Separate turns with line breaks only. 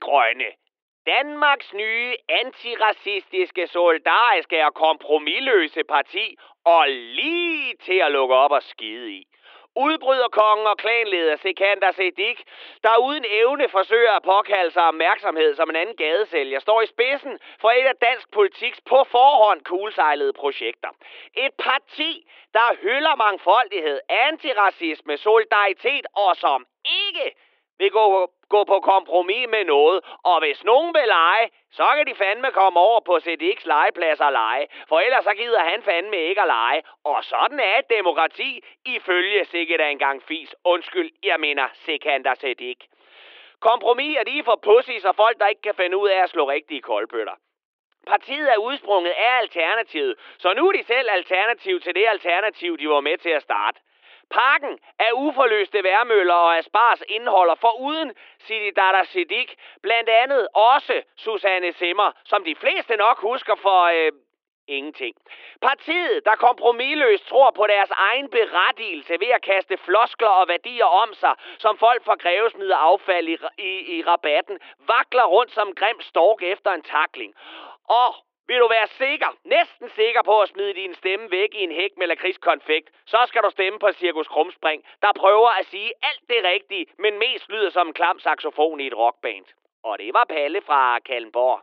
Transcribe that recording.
Grønne. Danmarks nye antiracistiske, solidariske og kompromilløse parti, og lige til at lukke op og skide i. Udbryderkongen og klanleder Sekander Sedik, der uden evne forsøger at påkalde sig opmærksomhed som en anden gadesælger, står i spidsen for et af dansk politiks på forhånd kuglesejlede projekter. Et parti, der hylder mangfoldighed, antiracisme, solidaritet og som ikke vil gå, gå på kompromis med noget. Og hvis nogen vil lege, så kan de fandme komme over på CDX legeplads og lege. For ellers så gider han fandme ikke at lege. Og sådan er et demokrati, ifølge sikkert engang fis. Undskyld, jeg mener Sekander CDX. Kompromis er lige for pussies og folk, der ikke kan finde ud af at slå rigtige koldbøtter. Partiet er udsprunget af Alternativet, så nu er de selv alternativ til det alternativ, de var med til at starte. Pakken af uforløste værmøller og Aspars indeholder for uden Dada Siddiq blandt andet også Susanne Simmer, som de fleste nok husker for øh, ingenting. Partiet, der kompromilløst tror på deres egen berettigelse ved at kaste floskler og værdier om sig, som folk fra Greve smider affald i, i, i rabatten, vakler rundt som grim stork efter en takling. Og vil du være sikker, næsten sikker på at smide din stemme væk i en hæk med lakridskonfekt, så skal du stemme på Cirkus Krumspring, der prøver at sige alt det rigtige, men mest lyder som en klam saxofon i et rockband. Og det var Palle fra Kallenborg.